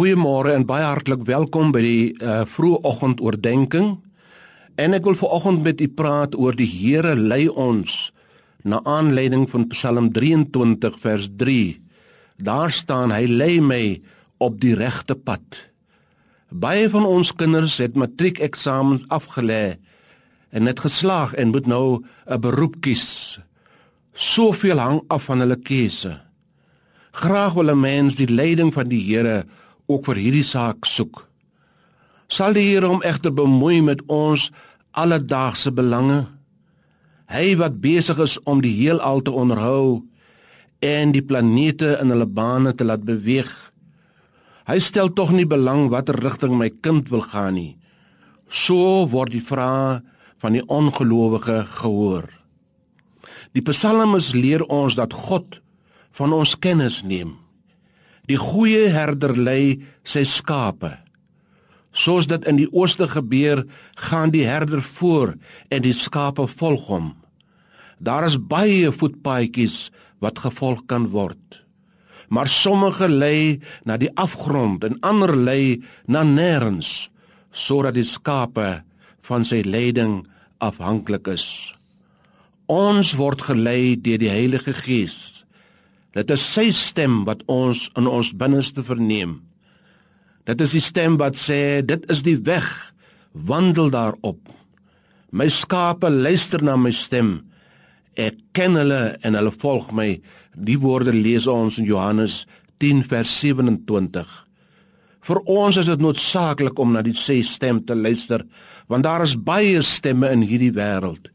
Goeiemôre en baie hartlik welkom by die uh, vroegoggend oordeenking. En ek wil vanoggend met u praat oor die Here lei ons na aanleiding van Psalm 23 vers 3. Daar staan hy lei my op die regte pad. Baie van ons kinders het matriekeksamens afgelê en het geslaag en moet nou 'n beroep kies. Soveel hang af van hulle keuse. Graag wil 'n mens die leiding van die Here ook vir hierdie saak soek. Sal die Here hom egter bemoei met ons alledaagse belange? Hy wat besig is om die heelal te onderhou en die planete in hulle bane te laat beweeg. Hy stel tog nie belang watter rigting my kind wil gaan nie. So word die vrae van die ongelowige gehoor. Die psalmes leer ons dat God van ons kennis neem. Die goeie herder lei sy skape. Soos dit in die ooste gebeur, gaan die herder voor en die skape volg hom. Daar is baie voetpaadjies wat gevolg kan word. Maar sommige lei na die afgrond en ander lei na nêrens, sodat die skape van sy leiding afhanklik is. Ons word gelei deur die Heilige Gees. Dit is sy stem wat ons in ons binneste verneem. Dit is die stem wat sê dit is die weg, wandel daarop. My skape luister na my stem. Ek ken hulle en hulle volg my. Die woorde lees ons in Johannes 10 vers 27. Vir ons is dit noodsaaklik om na die sy stem te luister, want daar is baie stemme in hierdie wêreld.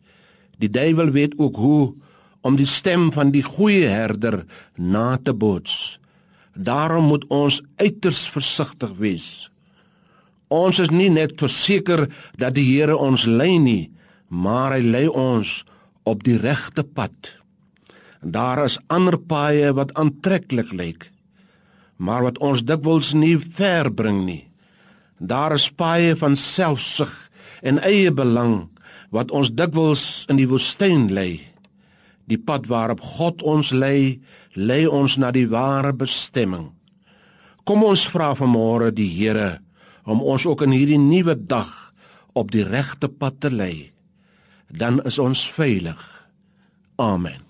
Die duiwel weet ook hoe om die stem van die goeie herder na te boots. Daarom moet ons uiters versigtig wees. Ons is nie net verseker dat die Here ons lei nie, maar hy lei ons op die regte pad. Daar is ander paaie wat aantreklik lyk, maar wat ons dikwels nie ver bring nie. Daar is paaie van selfsug en eie belang wat ons dikwels in die woestyn lei. Die pad waarop God ons lei, lei ons na die ware bestemming. Kom ons vra vanmôre die Here om ons ook in hierdie nuwe dag op die regte pad te lei. Dan is ons veilig. Amen.